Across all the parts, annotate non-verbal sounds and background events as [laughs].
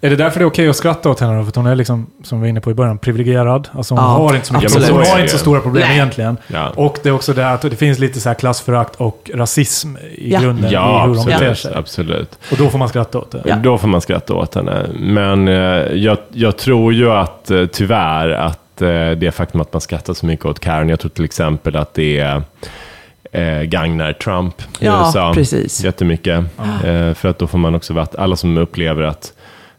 Är det därför det är okej att skratta åt henne då? För hon är liksom, som vi var inne på i början, privilegierad. Alltså hon Ja, har inte så mycket, absolut. hon har inte så stora problem Nej. egentligen. Ja. Och det är också det att det finns lite så här klassförakt och rasism i Ja. grunden Ja, i hur de beter absolut. sig. absolut. Och då får man skratta åt det. Ja. Då får man skratta åt henne. Men eh, jag, jag tror ju att eh, tyvärr att eh, det faktum att man skrattar så mycket åt Karen, jag tror till exempel att det är eh, gagnar Trump i Ja, USA precis. jättemycket. Eh, för att då får man också vatt, alla som upplever att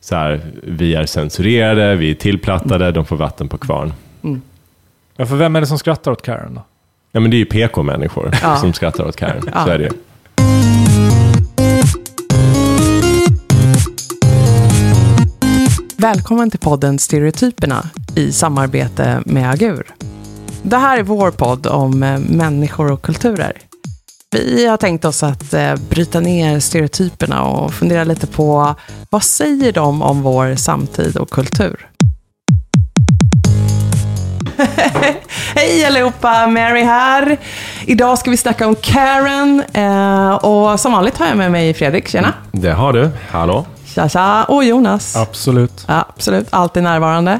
så här, vi är censurerade, vi är tillplattade, de får vatten på kvarn. Ja, för vem är det som skrattar åt Karen då? Ja, men det är ju PK-människor Ja. [laughs] som skrattar åt Karen. Ja. Så är det ju. Välkommen till podden Stereotyperna i samarbete med Agur. Det här är vår podd om eh, människor och kulturer. Vi har tänkt oss att eh, bryta ner stereotyperna och fundera lite på vad säger de om vår samtid och kultur? [laughs] Hej allihopa, Mary här. Idag ska vi snacka om Karen eh, och som vanligt har jag med mig Fredrik, tjena. Det har du. Hallå? Tja, tja. Och Jonas. Absolut. Ja, absolut, alltid närvarande.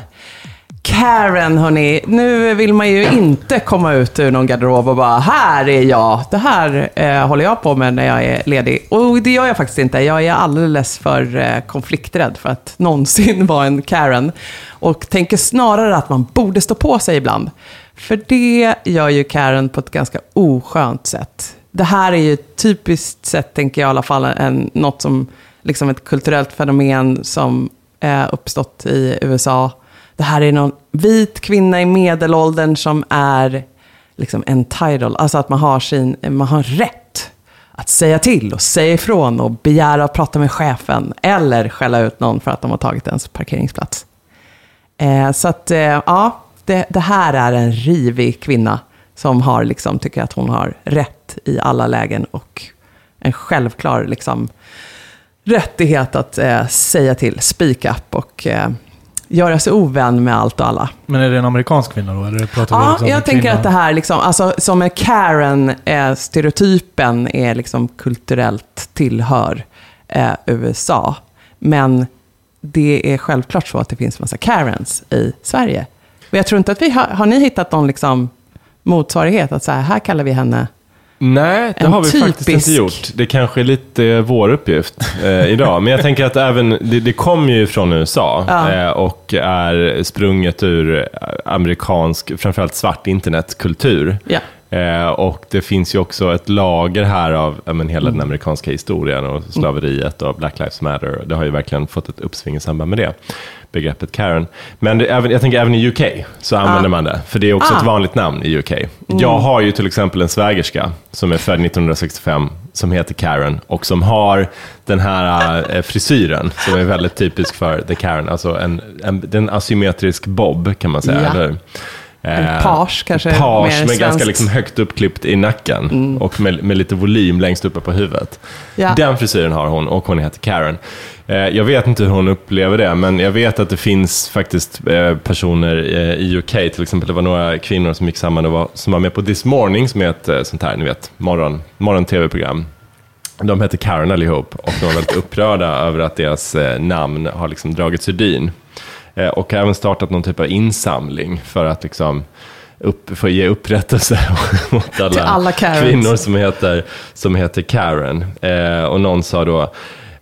Karen, hörni. Nu vill man ju inte komma ut ur någon garderob och bara, här är jag. Det här eh, håller jag på med när jag är ledig. Och det gör jag faktiskt inte. Jag är alldeles för eh, konflikträdd för att någonsin [laughs] vara en Karen. Och tänker snarare att man borde stå på sig ibland. För det gör ju Karen på ett ganska oskönt sätt. Det här är ju typiskt sett, tänker jag i alla fall, en, något som, liksom ett kulturellt fenomen som eh, uppstått i USA. Det här är någon vit kvinna i medelåldern som är liksom entitled, alltså att man har, sin, man har rätt att säga till och säga ifrån och begära att prata med chefen eller skälla ut någon för att de har tagit ens parkeringsplats. Eh, så att, eh, ja, det, det här är en rivig kvinna som har, liksom, tycker att hon har rätt i alla lägen och en självklar liksom, rättighet att eh, säga till, speak up och eh, göra sig ovän med allt och alla. Men är det en amerikansk kvinna då? Eller pratar vi Ja, liksom jag tänker kvinna? att det här, liksom, alltså, som är Karen, eh, stereotypen är liksom kulturellt tillhör eh, USA. Men det är självklart så att det finns massa Karens i Sverige. Och jag tror inte att vi har, har ni hittat någon liksom motsvarighet? Att så här, här kallar vi henne Nej, det En har vi faktiskt typisk- inte gjort. Det kanske är lite vår uppgift eh, idag. Men jag tänker att även, det, det kommer ju från USA Ja. eh, och är sprunget ur amerikansk, framförallt svart internetkultur. Ja. Eh, och det finns ju också ett lager här av men, hela Mm. den amerikanska historien och slaveriet och Black Lives Matter. Det har ju verkligen fått ett uppsving i samband med det, begreppet Karen. Men det, även, jag tänker även i UK så använder man det, för det är också Ah. ett vanligt namn i UK. Jag har ju till exempel en svägerska som är född 1965 som heter Karen och som har den här eh, frisyren som är väldigt typisk för the Karen. Alltså en, en, en asymmetrisk bob kan man säga, Ja. eller? En Eh, page kanske mer Page med svenskt. ganska liksom högt uppklippt i nacken och med, med lite volym längst uppe på huvudet. Ja. Den frisyren har hon och hon heter Karen. Eh, jag vet inte hur hon upplever det, men jag vet att det finns faktiskt eh, personer i UK, till exempel det var några kvinnor som gick samman och var, som var med på This Morning, som är ett sånt här, ni vet, morgon, morgon-tv-program. De heter Karen allihop och de var väldigt upprörda [laughs] över att deras namn har liksom dragits ur dyn. Eh, och har även startat någon typ av insamling för att liksom upp, att ge upprättelse [laughs] mot alla, alla kvinnor som heter, som heter Karen. Eh, och någon sa då,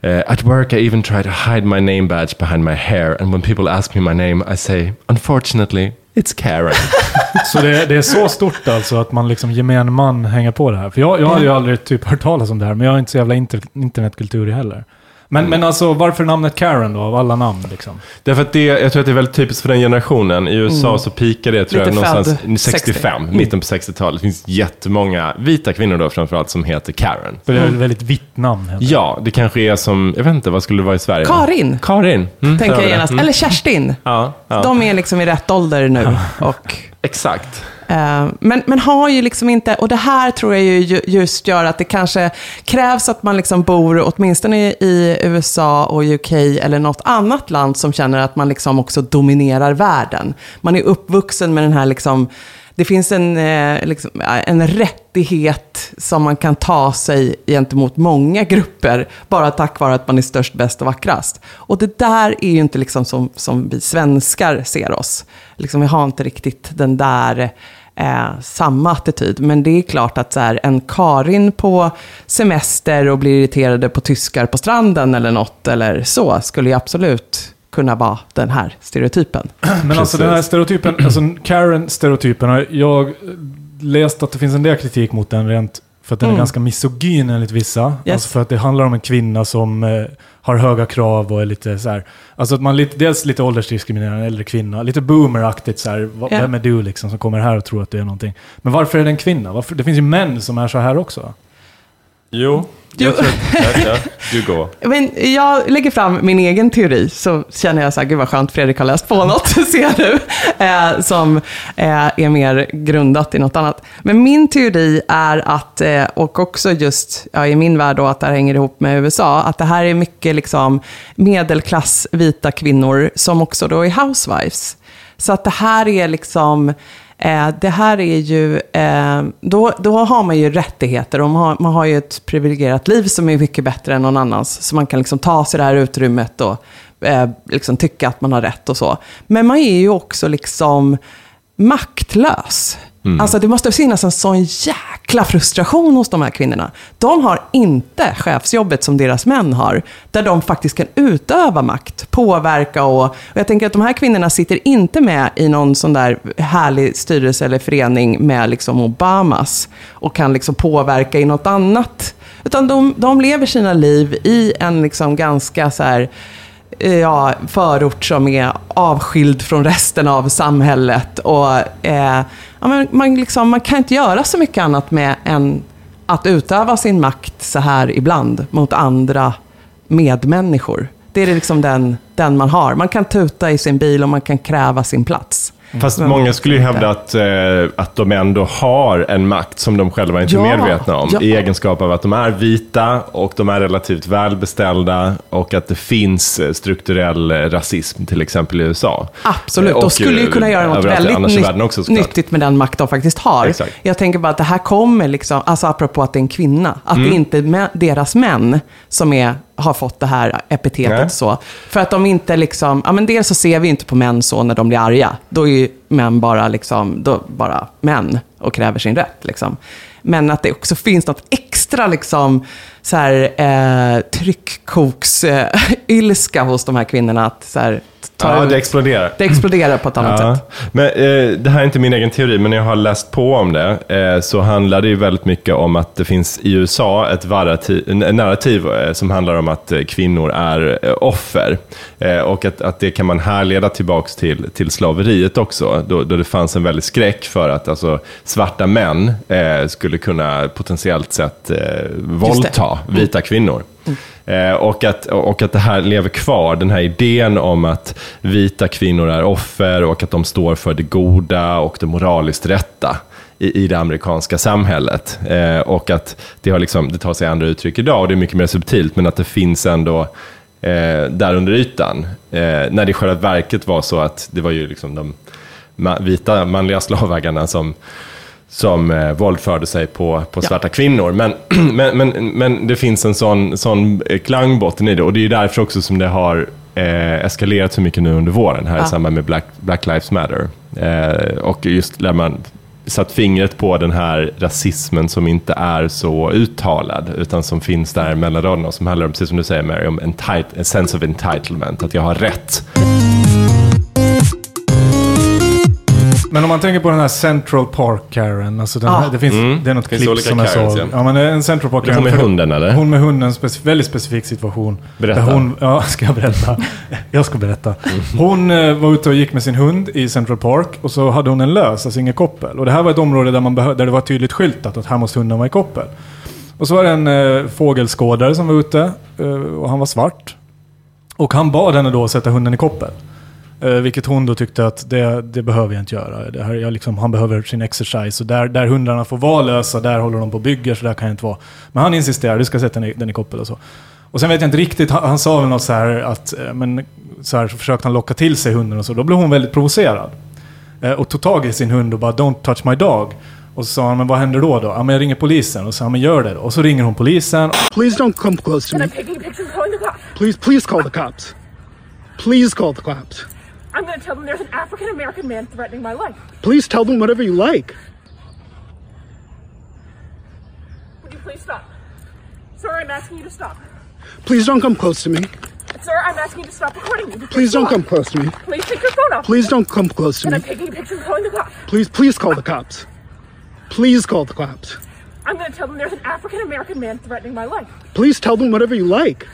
eh, at work I even try to hide my name badge behind my hair and when people ask me my name I say, unfortunately, it's Karen. [laughs] Så det, det är så stort alltså att man liksom gemene man hänger på det här. För jag, jag hade ju aldrig typ hört talas om det här, men jag har inte så jävla inter, internetkultur i heller. Men, men alltså varför namnet Karen då, av alla namn liksom? Därför att det, jag tror att det är väldigt typiskt för den generationen. I USA så pikar det tror Lite jag någonstans född 65, 60. mitten på 60-talet. Det finns jättemånga vita kvinnor då framförallt som heter Karen. För det är ett väldigt vitt namn. heter. Ja, det kanske är som, jag vet inte, vad skulle det vara i Sverige? Karin, Karin. Mm, tänker jag genast. Mm. Eller Kerstin. Ja, ja. De är liksom i rätt ålder nu. Och [laughs] exakt. Eh, men, men har ju liksom inte, och det här tror jag ju just gör att det kanske krävs att man liksom bor åtminstone i- i USA och UK eller något annat land som känner att man liksom också dominerar världen. Man är uppvuxen med den här liksom det finns en, eh, liksom, eh, en rättighet som man kan ta sig gentemot många grupper, bara tack vare att man är störst, bäst och vackrast. Och det där är ju inte liksom som, som vi svenskar ser oss. Liksom, vi har inte riktigt den där eh, samma attityd. Men det är klart att så här, en Karin på semester och blir irriterade på tyskar på stranden eller något eller så, skulle ju absolut kunna vara den här stereotypen. [clears throat] Men alltså den här stereotypen, [clears throat] alltså Karen-stereotypen, jag läst att det finns en del kritik mot den rent för att den Mm. är ganska misogyn enligt vissa. Yes. Alltså för att det handlar om en kvinna som eh, har höga krav och är lite så här. Alltså att man lite, dels lite åldersdiskriminerar en äldre kvinna. Lite boomeraktigt så här. va- Ja. Vem är du liksom som kommer här och tror att du är någonting? Men varför är det en kvinna? Varför? Det finns ju män som är så här också. Jo, Jo. jag tror att... Ja, ja, du går. [laughs] Men jag lägger fram min egen teori, så känner jag så här, gud vad skönt Fredrik har läst på något, [laughs] ser du, eh, som eh, är mer grundat i något annat. Men min teori är att, eh, och också just ja, i min värld då, att det här hänger ihop med USA, att det här är mycket liksom medelklass vita kvinnor som också då är housewives. Så att det här är liksom, eh, det här är ju, eh, då, då har man ju rättigheter och man har, man har ju ett privilegierat liv som är mycket bättre än någon annans. Så man kan liksom ta sig det här utrymmet och eh, liksom tycka att man har rätt och så. Men man är ju också liksom maktlös. Mm. Alltså det måste finnas en sån jäkla frustration hos de här kvinnorna. De har inte chefsjobbet som deras män har, där de faktiskt kan utöva makt, påverka och, och jag tänker att de här kvinnorna sitter inte med i någon sån där härlig styrelse eller förening med liksom Obamas och kan liksom påverka i något annat. Utan de, de lever sina liv i en liksom ganska så här, Eh, ja, förort som är avskild från resten av samhället. Och, eh, ja, men man, liksom, man kan inte göra så mycket annat med än att utöva sin makt så här ibland mot andra medmänniskor. Det är liksom den, den man har. Man kan tuta i sin bil och man kan kräva sin plats. Fast Men- många skulle ju hävda att, eh, att de ändå har en makt som de själva inte är Ja, medvetna om. ja. I egenskap av att de är vita och de är relativt välbeställda och att det finns eh, strukturell eh, rasism, till exempel i USA. Absolut, och, de skulle ju kunna eh, göra något väldigt nytt- också, nyttigt med den makt de faktiskt har. Exakt. Jag tänker bara att det här kommer, liksom, alltså apropå att det är en kvinna, att Mm. det inte är mä- deras män som är, har fått det här epitetet Nej. så. För att de inte liksom, ja men dels så ser vi inte på män så när de blir arga. Då är ju män bara liksom, då bara män och kräver sin rätt liksom. Men att det också finns något extra liksom, så här, eh, tryckkoks-ilska hos de här kvinnorna. Att så här, Ja, ut- det exploderar. det exploderar på ett annat Ja, sätt. men eh, det här är inte min egen teori, men när jag har läst på om det eh, så handlar det ju väldigt mycket om att det finns i USA ett varati- en narrativ eh, som handlar om att eh, kvinnor är eh, offer. Eh, och att, att det kan man härleda tillbaks till, till slaveriet också, då, då det fanns en väldig skräck för att alltså, svarta män eh, skulle kunna potentiellt sett eh, våldta vita kvinnor. Eh, och, att, och att det här lever kvar, den här idén om att vita kvinnor är offer och att de står för det goda och det moraliskt rätta i, i det amerikanska samhället. Eh, och att det, har liksom, det tar sig andra uttryck idag och det är mycket mer subtilt, men att det finns ändå eh, där under ytan. Eh, när det i själva verket var så att det var ju liksom de ma- vita manliga slavägarna som som eh, våldförde sig på, på Ja. svarta kvinnor. Men, [clears throat] men, men, men det finns en sån, sån eh, klangbotten i det och det är därför också som det har eh, eskalerat så mycket nu under våren här Ja. i samband med Black, Black Lives Matter. Eh, och just när man satt fingret på den här rasismen som inte är så uttalad utan som finns där mellan raderna och som handlar om, precis som du säger Mary, om entitle, a sense of entitlement, att jag har rätt. Men om man tänker på den här Central Park Karen, alltså den Ah. det, finns, Mm. det är något Det klipp som jag såg. ja. Ja. men en Central Park är hon med hunden, eller? Hon med hunden, spec- väldigt specifik situation. Berätta. Där Hon, ja, [laughs] ska jag berätta? Jag ska berätta. Mm. Hon eh, var ute och gick med sin hund i Central Park och så hade hon en lös, alltså inget koppel. Och det här var ett område där, man där det var tydligt skyltat att här måste hunden vara i koppel. Och så var det en eh, fågelskådare som var ute eh, och han var svart. Och han bad henne då att sätta hunden i koppel. Eh, vilket hon då tyckte att det, det behöver jag inte göra. Det här, jag liksom, han behöver sin exercise. Och där, där hundarna får vara lösa, där håller de på och bygger, så där kan jag inte vara. Men han insisterar, du ska sätta den i, den i koppel och så. Och sen vet jag inte riktigt, han, han sa väl något så här att, eh, men så här så försökte han locka till sig hunden och så. Då blev hon väldigt provocerad. Eh, och tog tag i sin hund och bara “Don't touch my dog”. Och så sa han “Men vad händer då?” då? “Ja men jag ringer polisen” och så sa han “Men gör det då”. Och så ringer hon polisen. Please don't come close to me. Please, please call the cops. Please call the cops. I'm gonna tell them there's an African American man threatening my life. Please tell them whatever you like. Would you please stop? Sir, I'm asking you to stop. Please don't come close to me. Sir, I'm asking you to stop recording me. Please don't come close to me. Please take your phone off. Please don't come close to And me. I'm taking pictures calling the cops. Please, please call the cops. Please call the cops. I'm gonna tell them there's an African American man threatening my life. Please tell them whatever you like.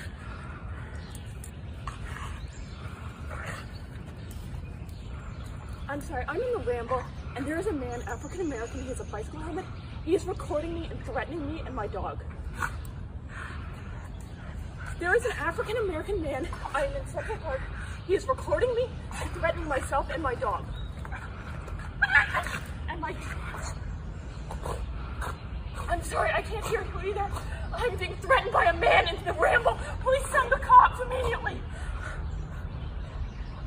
I'm sorry, I'm in the ramble, and there is a man, African American, he has a bicycle helmet. He is recording me and threatening me and my dog. There is an African American man. I am in Central Park. He is recording me and threatening myself and my dog. And my. I'm sorry, I can't hear you either. I'm being threatened by a man in the ramble. Please send the cops immediately.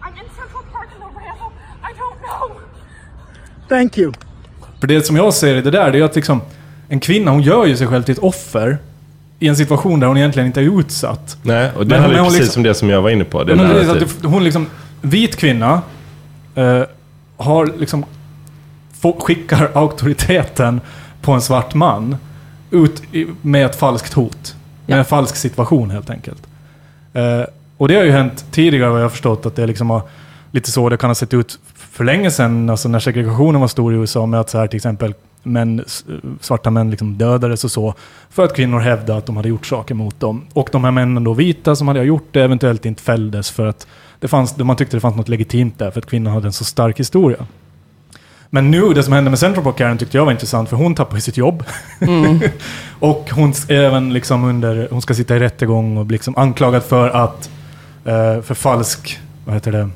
I'm in Central Park in the ramble. Thank you. För det som jag ser i det där, det är att liksom... En kvinna, hon gör ju sig själv till ett offer. I en situation där hon egentligen inte är utsatt. Nej, och det Men- handlar men hon precis liksom- om det som jag var inne på. Det Men är att det- hon liksom, vit kvinna, eh, har liksom, få, skickar [laughs] auktoriteten på en svart man ut i, med ett falskt hot. Med Ja. en falsk situation helt enkelt. Eh, och det har ju hänt tidigare vad jag har förstått att det liksom har lite så det kan ha sett ut för länge sedan, alltså när segregationen var stor i USA med att så här till exempel män, svarta män liksom dödades och så. För att kvinnor hävdade att de hade gjort saker mot dem. Och de här männen då vita som hade gjort det eventuellt inte fälldes för att det fanns, man tyckte det fanns något legitimt där för att kvinnor hade en så stark historia. Men nu, det som hände med Central Park Karen tyckte jag var intressant för hon tappade sitt jobb. [laughs] och hon även liksom under, hon ska sitta i rättegång och bli liksom anklagad för att, eh, för falsk, vad heter det,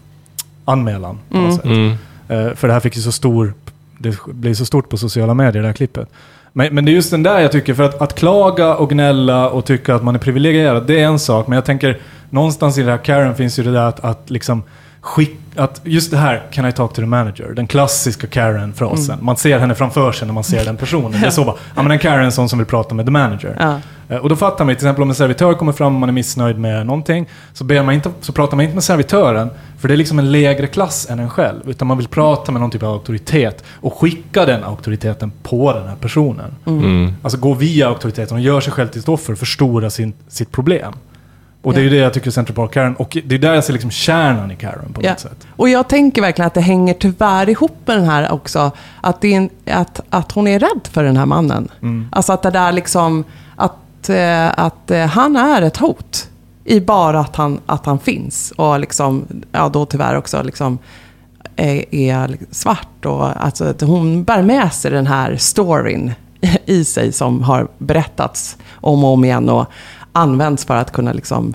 anmälan. På något sätt. Mm. Eh, för det här fick ju så stor, det blev så stort på sociala medier, det här klippet. Men, men det är just den där jag tycker, för att, att klaga och gnälla och tycka att man är privilegierad, det är en sak. Men jag tänker, någonstans i det här Karen finns ju det där att, att liksom skick, att just det här, can I talk to the manager? Den klassiska Karen-frasen. Man ser henne framför sig när man ser den personen. Det är [laughs] så bara, ja men en Karen sån som vill prata med the manager. Ja. Eh, Och då fattar man ju, till exempel om en servitör kommer fram och man är missnöjd med någonting, så, ber man inte, så pratar man inte med servitören, för det är liksom en lägre klass än en själv. Utan man vill prata med någon typ av auktoritet och skicka den auktoriteten på den här personen. Mm. Alltså gå via auktoriteten och gör sig själv till ett offer förstora sin, sitt problem. Och det är ju det jag tycker Central Park Karen, och det är där jag ser liksom kärnan i Karen på något sätt. Och jag tänker verkligen att det hänger tyvärr ihop med den här också. Att, det en, att, att hon är rädd för den här mannen. Alltså att det där liksom, att, eh, att eh, han är ett hot. I bara att han, att han finns. Och liksom, ja då tyvärr också liksom är, är svart. Och alltså att hon bär med sig den här storyn [laughs] i sig som har berättats om och om igen. Och används för att kunna liksom,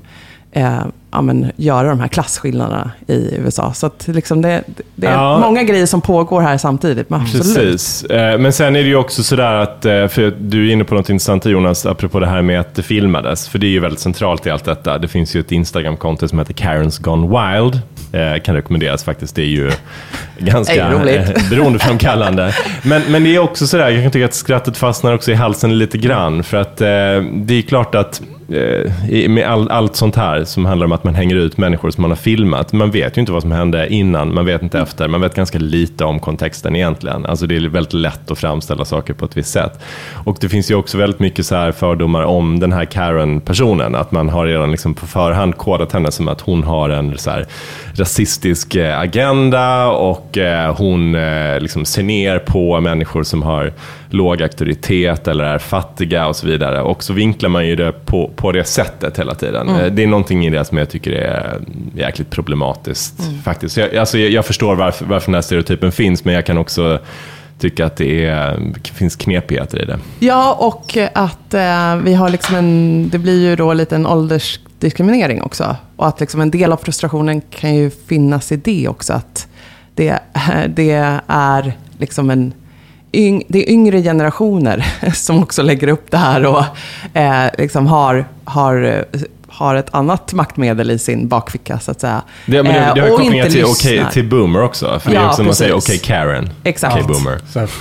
eh, ja, men, göra de här klasskillnaderna i USA. Så att liksom det, det är Ja. många grejer som pågår här samtidigt. Men absolut. Precis. Eh, Men sen är det ju också sådär att, eh, för du är inne på något intressant Jonas, apropå det här med att det filmades. För det är ju väldigt centralt i allt detta. Det finns ju ett Instagram-konto som heter Karens Gone Wild. Eh, Kan rekommenderas faktiskt. Det är ju [laughs] ganska eh, beroendeframkallande. Men, men det är också sådär, jag kan tycka att skrattet fastnar också i halsen lite grann. För att eh, det är klart att med all, allt sånt här som handlar om att man hänger ut människor som man har filmat. Man vet ju inte vad som hände innan, man vet inte efter. Man vet ganska lite om kontexten egentligen. Alltså det är väldigt lätt att framställa saker på ett visst sätt. Och det finns ju också väldigt mycket så här fördomar om den här Karen-personen. Att man har redan liksom på förhand kodat henne som att hon har en så här rasistisk eh, agenda och eh, hon eh, liksom ser ner på människor som har låg auktoritet eller är fattiga och så vidare. Och så vinklar man ju det på, på det sättet hela tiden. Eh, Det är någonting i det som jag tycker är jäkligt problematiskt faktiskt. Jag, alltså, jag, jag förstår varför, varför den här stereotypen finns, men jag kan också tycka att det är, finns knepigheter i det. Ja, och att eh, vi har liksom en, det blir ju då lite en åldersdiskriminering också. Och att liksom en del av frustrationen kan ju finnas i det också. Att det, [laughs] det är liksom en yng, det är yngre generationer [laughs] som också lägger upp det här och eh, liksom har, har, har ett annat maktmedel i sin bakficka, så att säga. Det, men det, Eh, det har ju och kopplingar till, okay, till boomer också. För det är också man säger okej precis. Karen. Exakt. Okej boomer. Så att,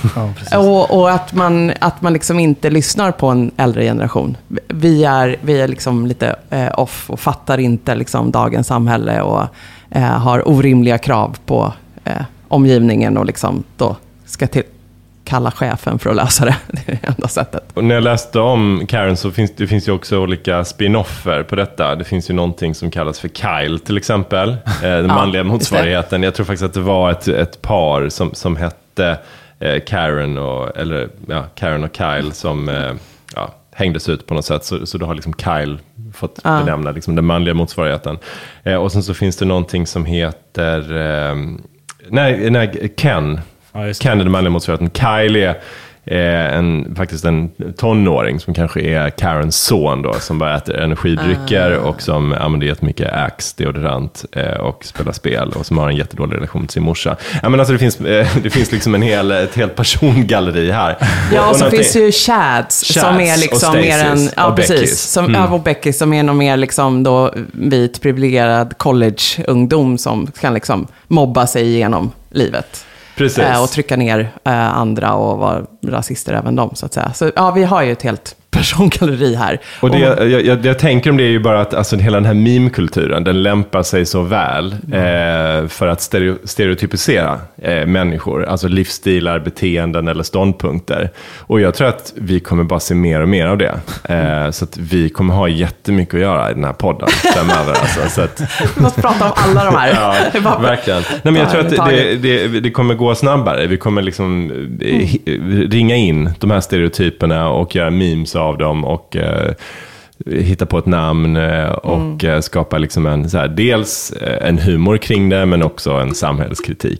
ja. Och, och att, man, att man liksom inte lyssnar på en äldre generation. Vi är, vi är liksom lite eh, off och fattar inte liksom dagens samhälle och eh, har orimliga krav på eh, omgivningen och liksom då ska till, kalla chefen för att lösa det. [laughs] Det är det enda sättet. Och när jag läste om Karen så finns det finns ju också olika spin-offer på detta. Det finns ju någonting som kallas för Kyle till exempel. Eh, den [laughs] manliga motsvarigheten. Jag tror faktiskt att det var ett, ett par som, som hette eh, Karen, och, eller, ja, Karen och Kyle som eh, ja, hängdes ut på något sätt. Så, så då har liksom Kyle fått Ja. benämna liksom den manliga motsvarigheten. Eh, och sen så finns det någonting som heter eh, nej, nej, Ken. Ja, den manliga motsvarigheten. Kyle är eh, en, faktiskt en tonåring som kanske är Karens son då, som bara äter energidrycker och som använder jättemycket Axe, deodorant eh, och spelar spel och som har en jättedålig relation till sin morsa. Ja, men alltså det, finns, eh, [laughs] det finns liksom en hel, ett helt persongalleri här. Ja, och så någonting- finns ju Chads, som är och liksom mer en... Ja, och precis. Beckys. Som, Mm. ja, och Becky som är nog mer liksom då vit, privilegierad college-ungdom som kan liksom mobba sig igenom livet. Precis. Eh, och trycka ner eh, andra och vara rasister även de, så att säga. Så ja, vi har ju ett helt persongalleri här. Och det, jag, jag, jag tänker om det är ju bara att alltså, hela den här meme-kulturen, den lämpar sig så väl eh, för att stereo, stereotypisera eh, människor, alltså livsstilar, beteenden eller ståndpunkter. Och jag tror att vi kommer bara se mer och mer av det. Eh, så att vi kommer ha jättemycket att göra i den här podden framöver. Alltså, så att, Vi måste prata om alla de här. [laughs] Ja, verkligen. [laughs] Nej, men jag tror att det, det, det kommer gå snabbare. Vi kommer liksom eh, hi- ringa in de här stereotyperna och göra memes av dem och eh, hitta på ett namn eh, och eh, skapa liksom en, så här, dels eh, en humor kring det, men också en samhällskritik.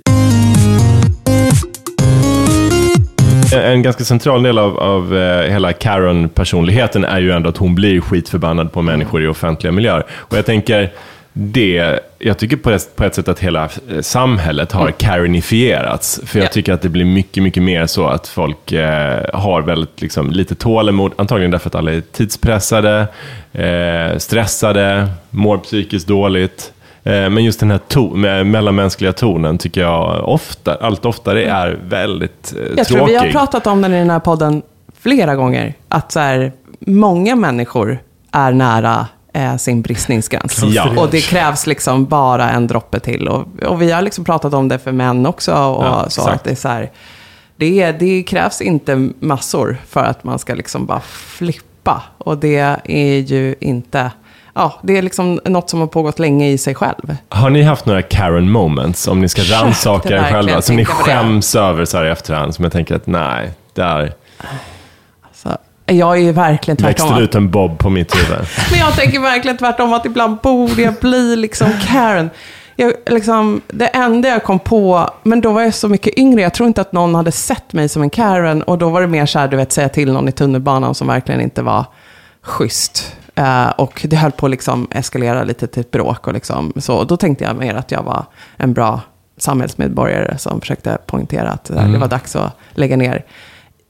En ganska central del av, av hela Karen-personligheten är ju ändå att hon blir skitförbannad på människor i offentliga miljöer. Och jag tänker, det, jag tycker på ett, på ett sätt att hela eh, samhället har Karenifierats. För jag Ja. tycker att det blir mycket, mycket mer så att folk eh, har väldigt liksom, lite tålamod. Antagligen därför att alla är tidspressade, eh, stressade, mår psykiskt dåligt. Eh, Men just den här to- med mellanmänskliga tonen tycker jag ofta, allt oftare är väldigt eh, Jag tror tråkig. vi har pratat om den i den här podden flera gånger. Att så här, många människor är nära eh, sin bristningsgräns. Ja. Och det krävs liksom bara en droppe till. Och, och vi har liksom pratat om det för män också. Och Ja, så exakt. att det, är så här, det, det krävs inte massor för att man ska liksom bara flippa. Och det är ju inte... Ja, det är liksom något som har pågått länge i sig själv. Har ni haft några Karen moments, om ni ska rannsaka er själva, som ni på det. skäms över så här i efterhand, som jag tänker att nej, där jag är ju verkligen tvärtom. växte ut en bob på mitt huvud. [laughs] Men jag tänker verkligen tvärtom, att ibland borde jag bli liksom Karen. Jag, liksom, det enda jag kom på, men då var jag så mycket yngre, jag tror inte att någon hade sett mig som en Karen. Och då var det mer så här, du vet, säga till någon i tunnelbanan som verkligen inte var schysst. Eh, och det höll på att liksom eskalera lite till ett bråk. Och liksom, så, och då tänkte jag mer att jag var en bra samhällsmedborgare som försökte poängtera att eh, det var dags att lägga ner.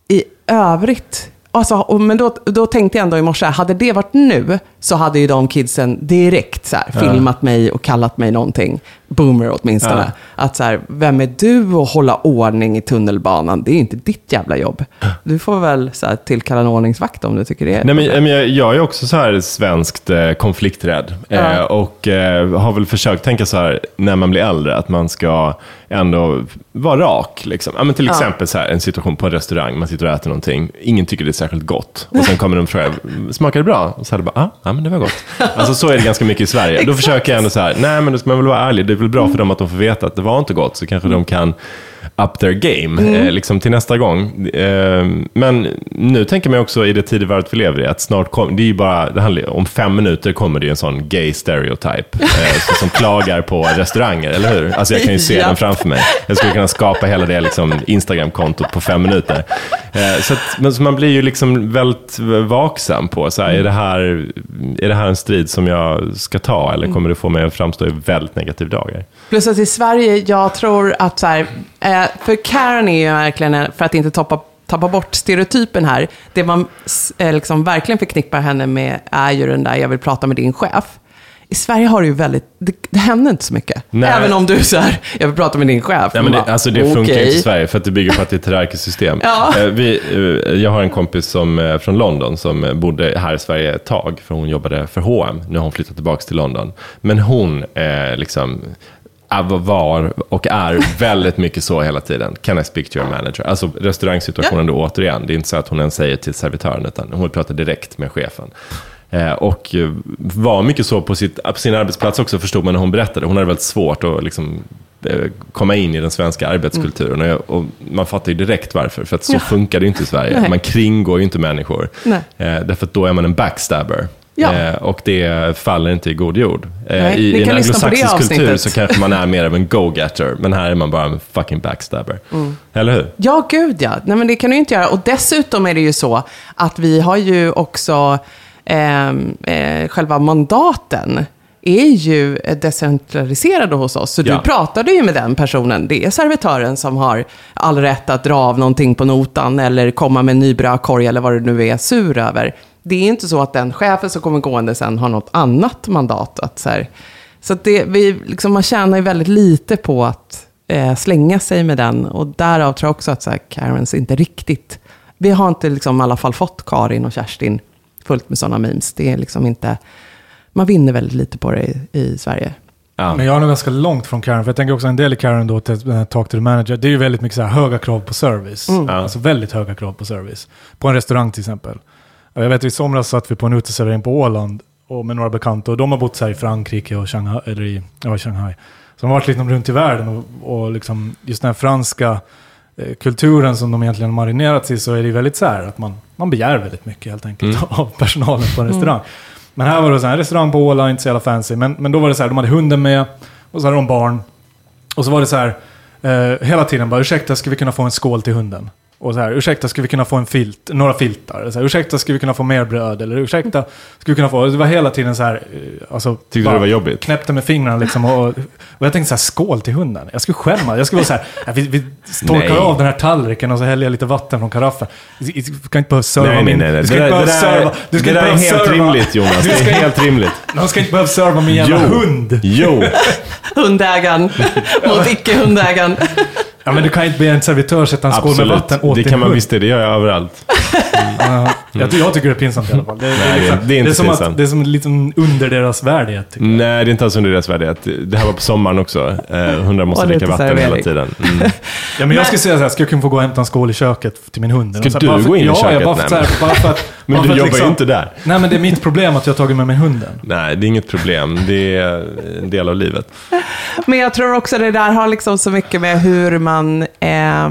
I övrigt, alltså, och, men då, då tänkte jag ändå i morse, hade det varit nu så hade ju de kidsen direkt så här, filmat mig och kallat mig någonting. Boomer åtminstone. Att så här, vem är du att hålla ordning i tunnelbanan? Det är inte ditt jävla jobb. Du får väl så här, tillkalla en ordningsvakt om du tycker det är Nej, men, jag, jag är också så här svenskt eh, konflikträdd. Eh, och eh, har väl försökt tänka så här när man blir äldre, att man ska ändå vara rak. Liksom. Ja, men till exempel så här, en situation på en restaurang, man sitter och äter någonting, ingen tycker det är särskilt gott. Och sen kommer de och frågar, smakar det bra? Och så är det bara, ah, ja men det var gott. [laughs] Alltså så är det ganska mycket i Sverige. Då försöker jag ändå så här, nej men då ska man väl vara ärlig, väl bra för dem att de får veta att det var inte gott, så kanske de kan up their game eh, liksom till nästa gång. Eh, men nu tänker man också i det tidevarvet vi lever i, att snart kommer, det är ju bara, det handlar, om fem minuter kommer det ju en sån gay stereotype, eh, [laughs] så, som klagar på restauranger, eller hur? Alltså jag kan ju se Ja. den framför mig. Jag skulle kunna skapa hela det liksom, Instagram-kontot på fem minuter. Eh, så, att, men, så man blir ju liksom väldigt vaksam på, så här, är, det här, är det här en strid som jag ska ta, eller kommer det få mig att framstå i väldigt negativ dagar? Plus att i Sverige, jag tror att så här, eh, för Karen är ju verkligen, en- för att inte toppa, tappa bort stereotypen här. Det man eh, liksom verkligen förknippar henne med är ju den där, jag vill prata med din chef. I Sverige har det ju väldigt, det, det händer inte så mycket. Nej. Även om du är så här, jag vill prata med din chef. Ja, men det, alltså det funkar okej. inte i Sverige för att det bygger på att det är ett hierarkiskt system. [laughs] Ja. Eh, Vi, eh, jag har en kompis som, från London som bodde här i Sverige ett tag, för hon jobbade för H&M. Nu har hon flyttat tillbaka till London. Men hon eh, liksom var och är väldigt mycket så hela tiden. Can I speak to your manager? Alltså restaurangsituationen då återigen. Det är inte så att hon ens säger till servitören, utan hon vill prata direkt med chefen. Eh, Och eh, var mycket så på, sitt, på sin arbetsplats också, förstod man när hon berättade. Hon hade väldigt svårt att liksom, eh, komma in i den svenska arbetskulturen. Och, jag, och man fattar ju direkt varför, för att så Ja. funkar det inte i Sverige. Nej. Man kringgår ju inte människor. Eh, därför att då är man en backstabber. Ja. Eh, och det faller inte i god jord. Eh, Nej, I, en anglosaxisk kultur så kanske man är mer av en go-getter, men här är man bara en fucking backstabber. Mm. Eller hur? Ja, gud ja. Nej, men det kan du ju inte göra. Och dessutom är det ju så att vi har ju också ehm, eh, själva mandaten är ju decentraliserade hos oss. Så Ja. du pratade ju med den personen. Det är servitören som har all rätt att dra av någonting på notan eller komma med en ny brödkorg eller vad det nu är sur över. Det är inte så att den chefen som kommer gående sen har något annat mandat. Att så här, så att det, vi, liksom, man tjänar ju väldigt lite på att eh, slänga sig med den. Och därav tror jag också att så här, Karens inte riktigt... Vi har inte liksom, i alla fall fått Karin och Kerstin fullt med sådana memes. Det är liksom inte... Man vinner väldigt lite på det i, i Sverige. Ja. Men jag är nog ganska långt från Karen, för jag tänker också en del i Karen då till eh, Talk to the Manager, det är ju väldigt mycket så här höga krav på service. Alltså väldigt höga krav på service. På en restaurang till exempel. Jag vet i somras satt vi på en uteservering på Åland och med några bekanta och de har bott så här i Frankrike och Shanghai, eller i ja, Shanghai. Så de har varit liksom runt i världen och, och liksom just den här franska eh, kulturen som de egentligen har marinerats i så är det väldigt så här att man, man begär väldigt mycket helt enkelt [laughs] av personalen på en restaurang. Men här var det så här, en restaurang på Åland, inte så jävla fancy, men, men då var det så här, de hade hunden med och så hade de barn. Och så var det så här, eh, hela tiden bara, ursäkta, ska vi kunna få en skål till hunden? Och så här, ursäkta, ska vi kunna få en filt, några filtar? Så här, ursäkta, ska vi kunna få mer bröd? Eller ursäkta, ska vi kunna få... Det var hela tiden så här, eh, alltså... Tyckte du det var jobbigt? Knäppte med fingrarna liksom och, och jag tänkte så här, skål till hunden. Jag skulle skämma. Jag skulle vara så här, vi, vi torkar Nej. av den här tallriken och så häller jag lite vatten från karaffen. Du ska inte behöva serva Nej, nej, min... nej. nej. Du ska Det, inte där, det, behöva serva... där, Du ska det inte där är behöva helt serva- rimligt Jonas. Du Det ska är inte- helt rimligt. [laughs] De ska inte behöva serva min jävla hund. Jo. Hundägaren [laughs] mot icke-hundägaren. Ja, men du kan inte be en servitör sätta en skål med Absolut. vatten åt Det din kan man hund. visst det. Gör jag överallt. Ja, jag, ty- jag tycker det är pinsamt i alla fall. Det, Nej, det är- liksom- det är inte som pinsamt. Att, det är som lite under deras värdighet. tycker jag. Nej, det är inte alls under deras värdighet. Det här var på sommaren också. Eh, hundar måste Och lite dricka vatten hela servering. tiden. Mm. [laughs] Ja, men jag skulle säga så här, ska jag kunna få gå och hämta en skål i köket till min hund? Ska Så här, du bara för- gå in i ja, köket? Ja, bara för, så Nej, bara för att... Men bara du för att [laughs] jobbar liksom, ju inte där. Nej, men det är mitt problem att jag har tagit med mig hunden. Nej, det är inget problem. Det är en del av livet. [laughs] Men jag tror också det där har liksom så mycket med hur man... Eh,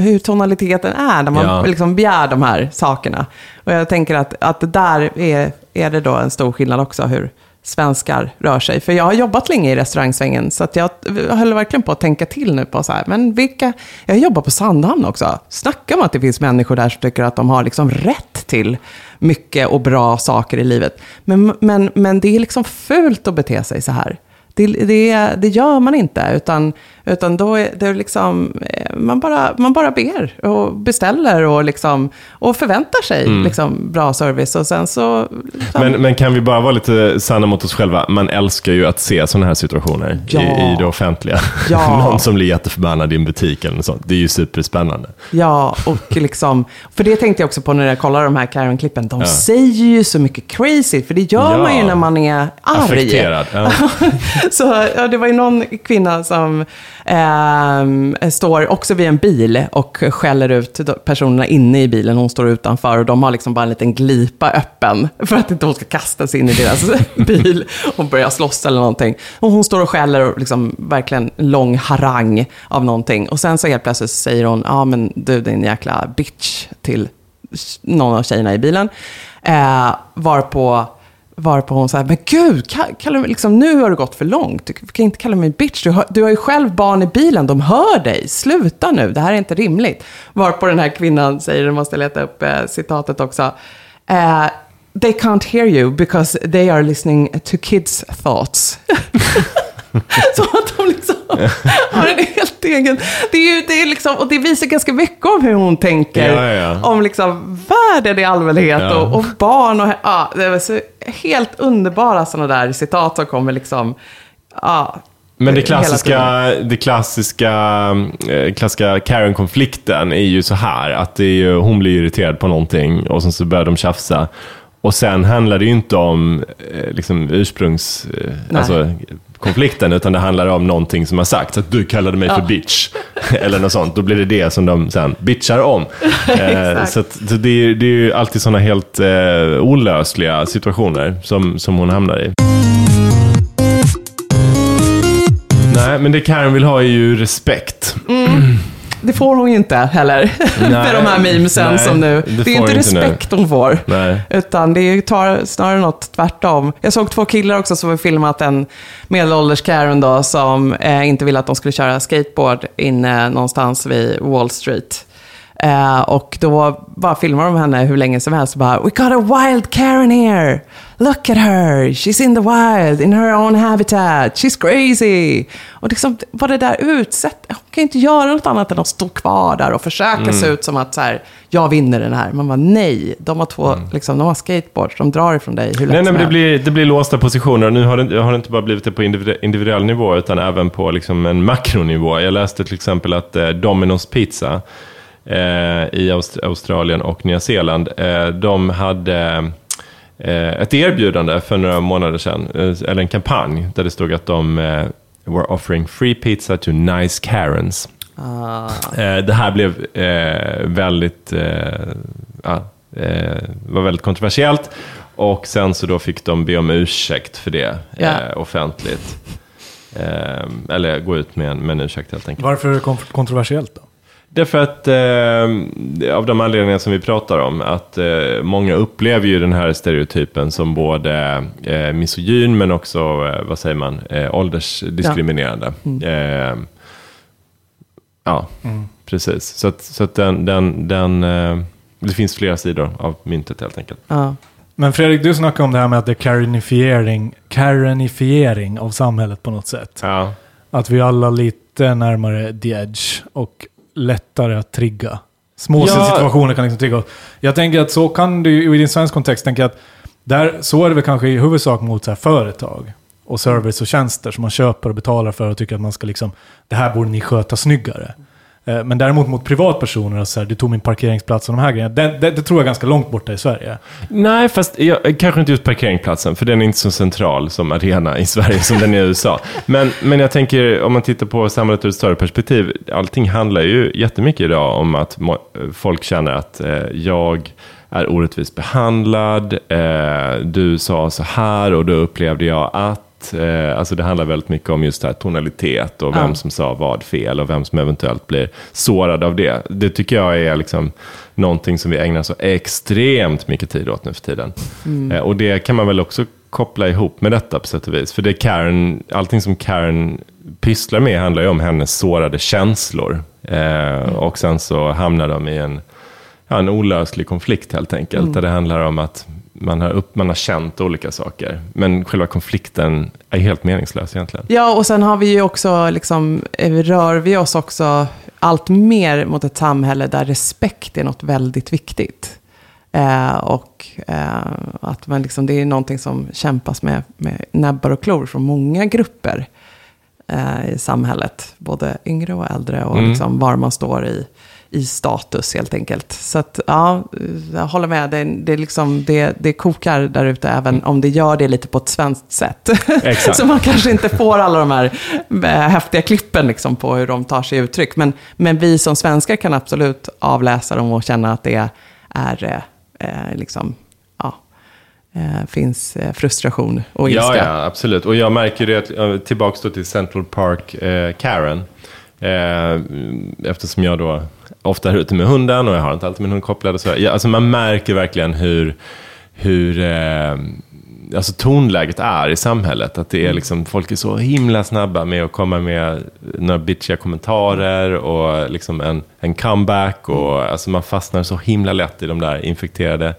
hur tonaliteten är när man Ja. liksom begär de här sakerna. Och jag tänker att, att där är, är det då en stor skillnad också hur svenskar rör sig. För jag har jobbat länge i restaurangsvängen så att jag höll verkligen på att tänka till nu på så här, men vilka... Jag jobbar på Sandhamn också. Snacka om att det finns människor där som tycker att de har liksom rätt till mycket och bra saker i livet. Men, men, men det är liksom fult att bete sig så här. Det, det, det gör man inte, utan, utan då är det liksom, eh, man bara, man bara ber och beställer och, liksom, och förväntar sig liksom, bra service. Och sen så... Liksom, Men, men kan vi bara vara lite sanna mot oss själva? Man älskar ju att se sådana här situationer Ja. i, i det offentliga. Ja. [laughs] Någon som blir jätteförbannad i en butik eller något sånt. Det är ju superspännande. Ja, och liksom, för det tänkte jag också på när jag kollade de här Karen-klippen. De säger ju så mycket crazy, för det gör Ja. man ju när man är arg. Affekterad. Ja. [laughs] Så ja, det var ju någon kvinna som eh, står också vid en bil och skäller ut personerna inne i bilen. Hon står utanför och de har liksom bara en liten glipa öppen för att inte hon ska kasta sig in i deras [laughs] bil och börja slåss eller någonting. Och hon står och skäller och liksom verkligen lång harang av någonting. Och sen så helt plötsligt säger hon, ja men du din jäkla bitch till någon av tjejerna i bilen. Eh, varpå Varpå hon säger, men gud, ka- kalla liksom, nu har du gått för långt. Du kan inte kalla mig bitch. Du har, du har ju själv barn i bilen, de hör dig. Sluta nu, det här är inte rimligt. Varpå den här kvinnan säger, du måste leta upp eh, citatet också. Eh, They can't hear you because they are listening to kids thoughts. [laughs] [laughs] Så att de liksom [laughs] har en helt egen... Det är ju, det är liksom, och det visar ganska mycket om hur hon tänker. Ja, ja. Om liksom världen i allmänhet Ja. och, och barn och... Ja, det så helt underbara sådana där citat som kommer liksom... Ja, Men det klassiska, det klassiska, eh, klassiska Karen-konflikten är ju så här att det är ju, hon blir irriterad på någonting och sen så börjar de tjafsa. Och sen handlar det ju inte om eh, liksom, ursprungs... Eh, Nej. alltså, konflikten, utan det handlar om någonting som har sagts. Att du kallade mig för bitch. [laughs] Eller något sånt. Då blir det det som de sen bitchar om. [laughs] eh, så att, så det, är, det är ju alltid sådana helt eh, olösliga situationer som, som hon hamnar i. Nej, men det Karen vill ha är ju respekt. Det får hon ju inte heller. [laughs] för de här memesen nej, som nu... det Det, är inte nu. respekt hon får. Nej. Utan det är- tar snarare något tvärtom. Jag såg två killar också som har filmat en medelålders Karen då, som eh, inte ville att de skulle köra skateboard inne någonstans vid Wall Street. Eh, och då bara filmar de henne hur länge som helst och bara We got a wild Karen here! Look at her! She's in the wild, in her own habitat, she's crazy! Och liksom, vad det där utsätt, hon kan inte göra något annat än att stå kvar där och försöka se ut som att så här, jag vinner den här. Man bara nej, de har två, liksom, de har skateboards, de drar ifrån dig hur lätt Nej, nej men det blir, det blir låsta positioner. Nu har det, har det inte bara blivit det på individ- individuell nivå, utan även på liksom en makronivå. Jag läste till exempel att eh, Domino's Pizza eh, i Aust- Australien och Nya Zeeland, eh, de hade ett erbjudande för några månader sedan, eh, eller en kampanj, där det stod att de eh, were offering free pizza to nice Karens. Eh, det här blev eh, väldigt, eh, ja, eh, var väldigt kontroversiellt. Och sen så då fick de be om ursäkt för det eh, offentligt. Eh, eller gå ut med en, med en ursäkt helt enkelt. Varför är det kon- kontroversiellt då? Därför att, eh, av de anledningar som vi pratar om, att eh, många upplever ju den här stereotypen som både eh, misogyn men också, eh, vad säger man, eh, åldersdiskriminerande. Eh, ja, precis. Så att, så att den, den, den, eh, det finns flera sidor av myntet helt enkelt. Ja. Men Fredrik, du snackade om det här med att det är karenifiering, karenifiering av samhället på något sätt. Ja, Att vi alla lite närmare the edge och lättare att trigga. Små Ja. situationer kan liksom trigga. Jag tänker att så kan du ju, i din svensk kontext, tänker jag att där, så är det väl kanske i huvudsak mot så här företag och service och tjänster som man köper och betalar för och tycker att man ska liksom, det här borde ni sköta snyggare. Eh, men däremot mot privatpersoner, alltså så här, du tog min parkeringsplats och de här grejerna, det, det, det tror jag är ganska långt borta i Sverige. Nej, fast jag, kanske inte just parkeringsplatsen, för den är inte så central som arena i Sverige som den är i USA. Men, men jag tänker, om man tittar på samhället ur ett större perspektiv, allting handlar ju jättemycket idag om att må, folk känner att eh, jag är orättvist behandlad, eh, du sa så här och då upplevde jag att Eh, alltså det handlar väldigt mycket om just det här tonalitet och vem Ja. som sa vad fel och vem som eventuellt blir sårad av det. Det tycker jag är liksom någonting som vi ägnar så extremt mycket tid åt nu för tiden. Eh, och det kan man väl också koppla ihop med detta på sätt och vis. För det Karen, allting som Karen pysslar med handlar ju om hennes sårade känslor. Eh, Och sen så hamnar de i en, ja, en olöslig konflikt helt enkelt. Där det handlar om att man har, upp, man har känt olika saker. Men själva konflikten är helt meningslös egentligen. Ja, och sen har vi ju också, liksom, eh, rör vi oss också allt mer mot ett samhälle där respekt är något väldigt viktigt. Eh, och eh, att man liksom, det är någonting som kämpas med, med näbbar och klor från många grupper eh, i samhället. Både yngre och äldre och Mm. liksom var man står i, i status helt enkelt. Så att, ja, jag håller med. Det, det, liksom, det, det kokar där ute, även om det gör det lite på ett svenskt sätt. [laughs] Så man kanske inte får alla de här eh, häftiga klippen liksom på hur de tar sig uttryck. Men, men vi som svenskar kan absolut avläsa dem och känna att det är eh, eh, liksom, ja, eh, finns eh, frustration och ilska. Ja, ja, absolut. Och jag märker det, tillbaka till Central Park eh, Karen. Eh, eftersom jag då ofta är ute med hunden och jag har inte alltid min hund kopplad. Och så. Ja, alltså man märker verkligen hur, hur eh, alltså tonläget är i samhället. Att det är liksom, folk är så himla snabba med att komma med några bitchiga kommentarer och liksom en, en comeback. Och, alltså man fastnar så himla lätt i de där infekterade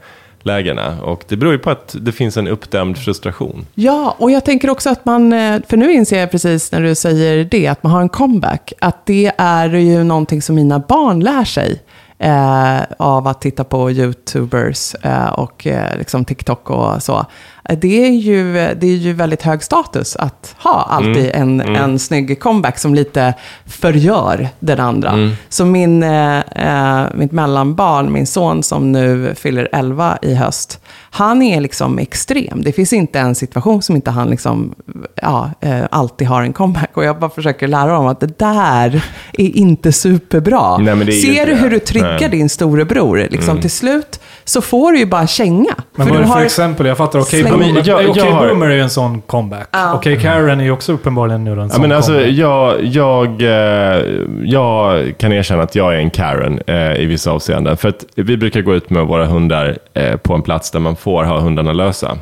lägena. Och det beror ju på att det finns en uppdämd frustration. Ja, och jag tänker också att man, eh, för nu inser jag precis när du säger det, att man har en comeback, att det är ju någonting som mina barn lär sig. Eh, av att titta på YouTubers eh, och eh, liksom TikTok och så. Eh, Det är, ju, det är ju väldigt hög status att ha alltid en, en snygg comeback som lite förgör den andra. Så min, eh, eh, mitt mellanbarn, min son som nu fyller 11 i höst, han är liksom extrem. Det finns inte en situation som inte han liksom, ja, eh, alltid har en comeback. Och jag bara försöker lära honom att det där är inte superbra. Nej, Ser du hur du triggar Nej. din storebror? Liksom, Till slut så får du ju bara känga. Men För vad är du det för har- exempel? Jag fattar, Okej Släng- Boomer, jag- jag har- Boomer är ju en sån comeback. Ja. Okej Karen är ju också uppenbarligen nu en Ja, sån men alltså, jag, jag, eh, jag kan erkänna att jag är en Karen eh, i vissa avseenden. För att vi brukar gå ut med våra hundar eh, på en plats där man får ha hundarna lösa.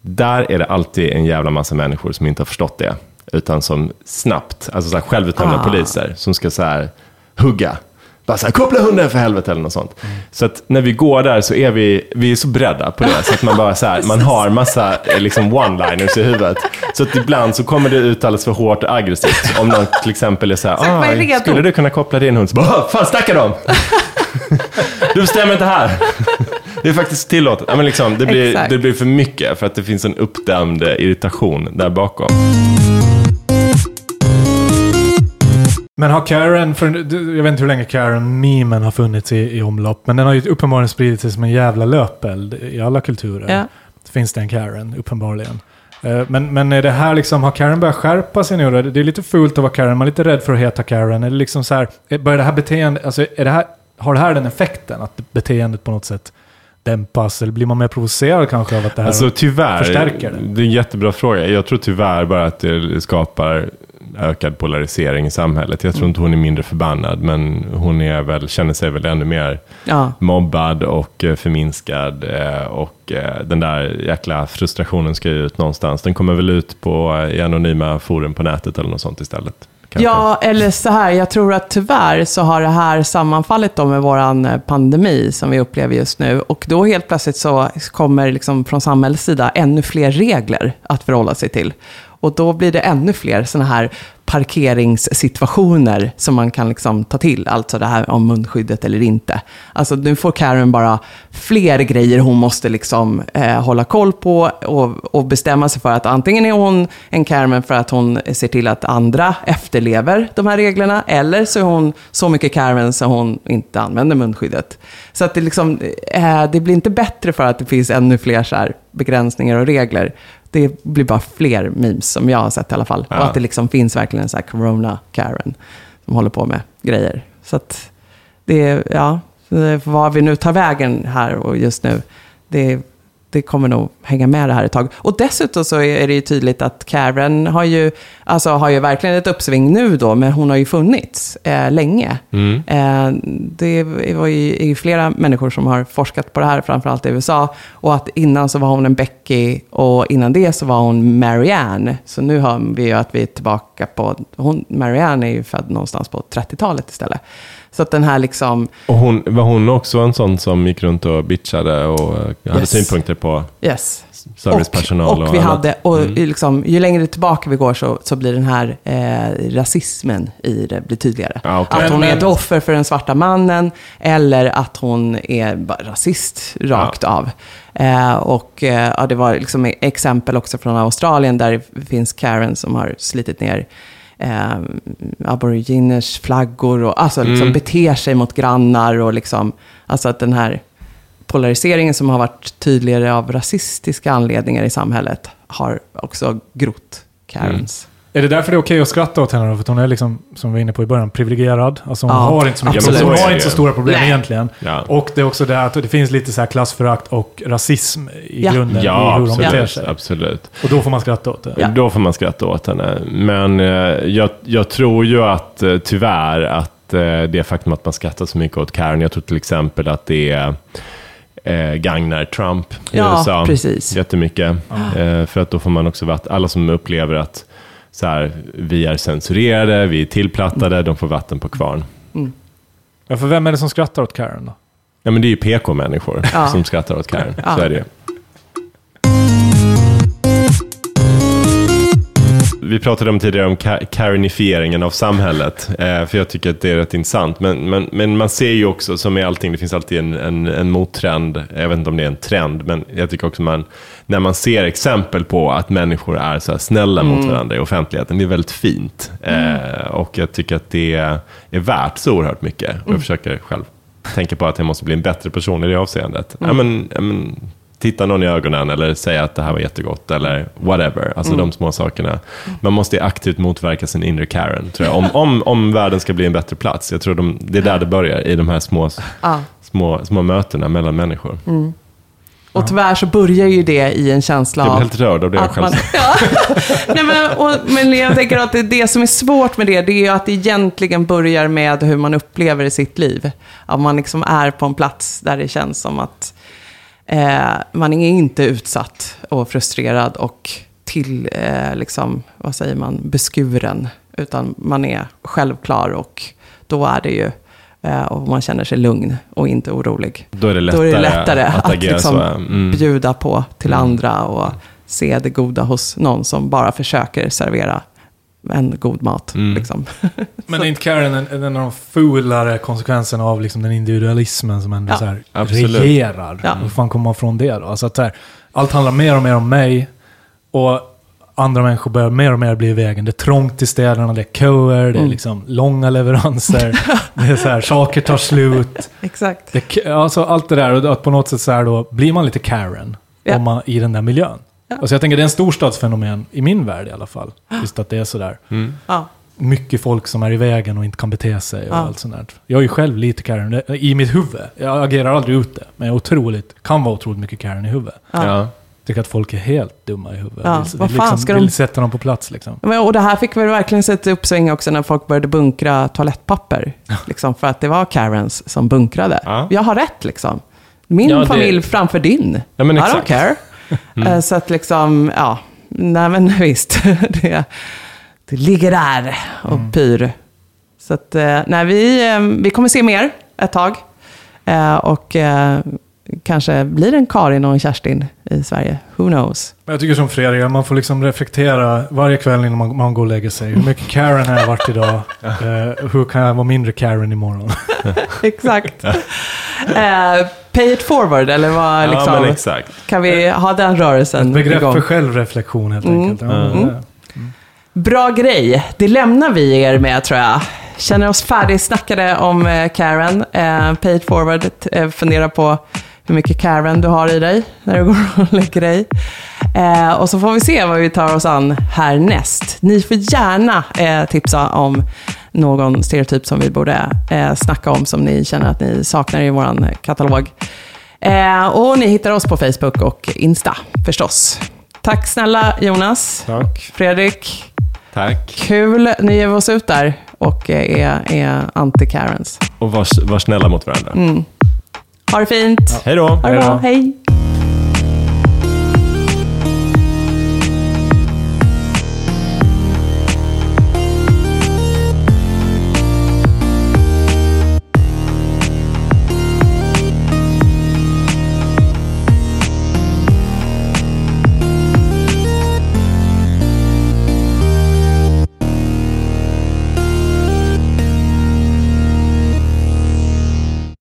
Där är det alltid en jävla massa människor som inte har förstått det. Utan som snabbt, alltså så här självutnämnda Ah. poliser, som ska så här hugga. Bara så här, koppla hunden för helvete eller något sånt. Så att när vi går där så är vi, vi är så beredda på det. Så att man bara så här, man har massa eh, liksom one-liners i huvudet. Så att ibland så kommer det ut alldeles för hårt och aggressivt. Om någon till exempel är så här, Så var redo." ah, skulle du kunna koppla din hund? Så bara, "Ah, fan snackar de? [laughs] Du bestämmer inte här. Det är faktiskt tillåtet. Ja, men liksom, det, blir, Exakt. det blir för mycket för att det finns en uppdämd irritation där bakom. Men har Karen, för, jag vet inte hur länge Karen-memen har funnits i, i omlopp, men den har ju uppenbarligen spridit sig som en jävla löpeld i alla kulturer. Ja. Finns det en Karen, uppenbarligen. Eh, Men, men är det här liksom, har Karen börjat skärpa sig nu då? Det är lite fult att vara Karen, man är lite rädd för att heta Karen. Är det liksom så här, är- börjar det här beteendet, alltså är det här, har det här den effekten? Att beteendet på något sätt dämpas? Eller blir man mer provocerad kanske av att det här Alltså tyvärr, förstärker det? det är en jättebra fråga. Jag tror tyvärr bara att det skapar ökad polarisering i samhället. Jag tror inte hon är mindre förbannad, men hon är väl, känner sig väl ännu mer Ja. mobbad och eh, förminskad. eh, Och eh, den där jäkla frustrationen ska ju ut någonstans. Den kommer väl ut på, i anonyma forum på nätet eller något sånt istället. kanske. Ja, eller så här, jag tror att tyvärr så har det här sammanfallit då med eh, pandemi som vi upplever just nu. Och då helt plötsligt så kommer liksom från samhällets sida ännu fler regler att förhålla sig till. Och då blir det ännu fler sådana här parkeringssituationer som man kan liksom ta till. Alltså det här om munskyddet eller inte. Alltså nu får Karen bara fler grejer hon måste liksom eh, hålla koll på och, och bestämma sig för att antingen är hon en Karen för att hon ser till att andra efterlever de här reglerna eller så är hon så mycket Karen så hon inte använder munskyddet. Så att det, liksom, eh, det blir inte bättre för att det finns ännu fler så här begränsningar och regler. Det blir bara fler memes som jag har sett i alla fall. Ja. Och att det liksom finns verkligen en så här corona-Karen som håller på med grejer. Så att det är, ja, var vi nu tar vägen här och just nu, det, det kommer nog hänga med det här ett tag. Och dessutom så är det ju tydligt att Karen har ju, alltså har ju verkligen ett uppsving nu då, men hon har ju funnits eh, länge. Mm. Eh, det var ju, är ju flera människor som har forskat på det här, framförallt i USA. Och att innan så var hon en Becky och innan det så var hon Marianne. Så nu har vi ju att vi är tillbaka på, hon, Marianne är ju född någonstans på 30-talet istället. Så att den här liksom, Och hon, var hon också en sån som gick runt och bitchade och eh, hade Yes. synpunkter på yes. servicepersonal och, och, och vi annat? hade, och Mm. liksom, ju längre tillbaka vi går så, så blir den här eh, rasismen i det blir tydligare. Ja, okej. Att hon är ett offer för den svarta mannen eller att hon är bara rasist rakt av. Eh, och eh, ja, det var liksom exempel också från Australien där det finns Karen som har slitit ner eh, aboriginers flaggor och alltså liksom Mm. beter sig mot grannar och liksom, alltså att den här polariseringen som har varit tydligare av rasistiska anledningar i samhället har också grott Karens. Är det därför det är okej att skratta åt henne då? För hon är liksom, som vi var inne på i början, privilegierad. Alltså hon Ja, har inte så mycket, absolut. hon har inte så stora problem Nej. egentligen. Ja. Och det är också det att det finns lite så här klassförakt och rasism i Ja. grunden Ja, i hur de beter absolut. sig. absolut. Och då får man skratta åt det. Ja. Då får man skratta åt henne. Men eh, jag, jag tror ju att eh, tyvärr att eh, det faktum att man skrattar så mycket åt Karen, jag tror till exempel att det är eh, gagnar Trump i Ja, USA precis. jättemycket. Eh, för att då får man också vatt, alla som upplever att så här, vi är censurerade, vi är tillplattade, de får vatten på kvarn. Ja, för vem är det som skrattar åt Karen då? Ja, men det är ju PK-människor Ja. som skrattar åt Karen. Ja. Så är det ju. Vi pratade om tidigare om ka- Karenifieringen av samhället, eh, för jag tycker att det är rätt intressant. Men, men, men man ser ju också, som i allting, det finns alltid en, en, en mottrend. Jag vet inte om det är en trend, men jag tycker också man, när man ser exempel på att människor är så här snälla mot varandra i offentligheten, det är väldigt fint. Eh, och jag tycker att det är värt så oerhört mycket. Och jag försöker själv tänka på att jag måste bli en bättre person i det avseendet. Ja, men, ja, men, titta någon i ögonen eller säga att det här var jättegott eller whatever. Alltså de små sakerna. Man måste aktivt motverka sin inre Karen, tror jag. Om, om, om världen ska bli en bättre plats. Jag tror de, det är där det börjar, i de här små, små, små mötena mellan människor. Och tyvärr så börjar ju det i en känsla Jag av... blir helt rörd av det jag själv man, [laughs] ja. Nej, men, och, men jag tänker att det, det som är svårt med det, det är ju att det egentligen börjar med hur man upplever sitt liv. Att man liksom är på en plats där det känns som att eh, man är inte utsatt och frustrerad och till, eh, liksom, vad säger man, beskuren. Utan man är självklar och då är det ju, eh, och man känner sig lugn och inte orolig. Då är det lättare, är det lättare att, att liksom. Mm. bjuda på till andra och se det goda hos någon som bara försöker servera en god mat. Mm. Liksom. [laughs] Men är inte Karen en, en av de fulare konsekvenserna av liksom den individualismen som ändå Ja, så här absolut. regerar? Ja. Hur fan kommer man från det då? Alltså att här, allt handlar mer och mer om mig och andra människor börjar mer och mer bli i vägen. Det är trångt i städerna, det är köer, det är Mm. liksom långa leveranser, [laughs] det är så här, saker tar slut. Exakt. Det, alltså allt det där, och att på något sätt så här då blir man lite Karen Ja. om man, i den där miljön. Alltså jag tänker det är en storstadsfenomen, i min värld i alla fall. Just att det är sådär. Ja. Mycket folk som är i vägen och inte kan bete sig och Ja. allt sånt där. Jag är ju själv lite Karen det- i mitt huvud. Jag agerar aldrig ute, men jag är otroligt, kan vara otroligt mycket Karen i huvudet. Ja. Tycker att folk är helt dumma i huvudet. Ja, Vill, vad vill, fan liksom, ska de- vill sätta dem på plats liksom. Men, och det här fick väl verkligen sätta uppsving också när folk började bunkra toalettpapper. Liksom, för att det var Karens som bunkrade. Ja. Jag har rätt liksom. Min Ja, det- familj framför din. Ja, men I don't care. Eh, Så att liksom, ja, nej men [laughs] visst. det, det ligger där och pyr. Så att, eh, nej, vi, eh, vi kommer se mer ett tag. Och kanske blir det en Karin och en Kerstin i Sverige. Who knows? Men jag tycker som Fredrik, man får liksom reflektera varje kväll innan man, man går och lägger sig. Hur mycket Karen har jag varit idag? [laughs] Hur kan jag vara mindre Karen imorgon? [laughs] Exakt. Pay it forward, eller vad Ja, liksom, men exakt. kan vi ha den rörelsen Ett begrepp igång? för självreflektion helt Mm. enkelt. Mm. det- Bra grej. Det lämnar vi er med, tror jag. Känner oss färdigsnackade om eh, Karen. Eh, pay it forward. Eh, fundera på hur mycket Karen du har i dig när du går och [laughs] lägger dig. Eh, och så får vi se vad vi tar oss an härnäst. Ni får gärna eh, tipsa om någon stereotyp som vi borde eh, snacka om, som ni känner att ni saknar i vår katalog. Eh, och ni hittar oss på Facebook och Insta, förstås. Tack snälla Jonas. Tack. Fredrik, Tack. kul. Nu ger vi oss ut där och eh, är, är anti-Karens. Och var, var snälla mot varandra. Ha det fint. Hej då. Hej.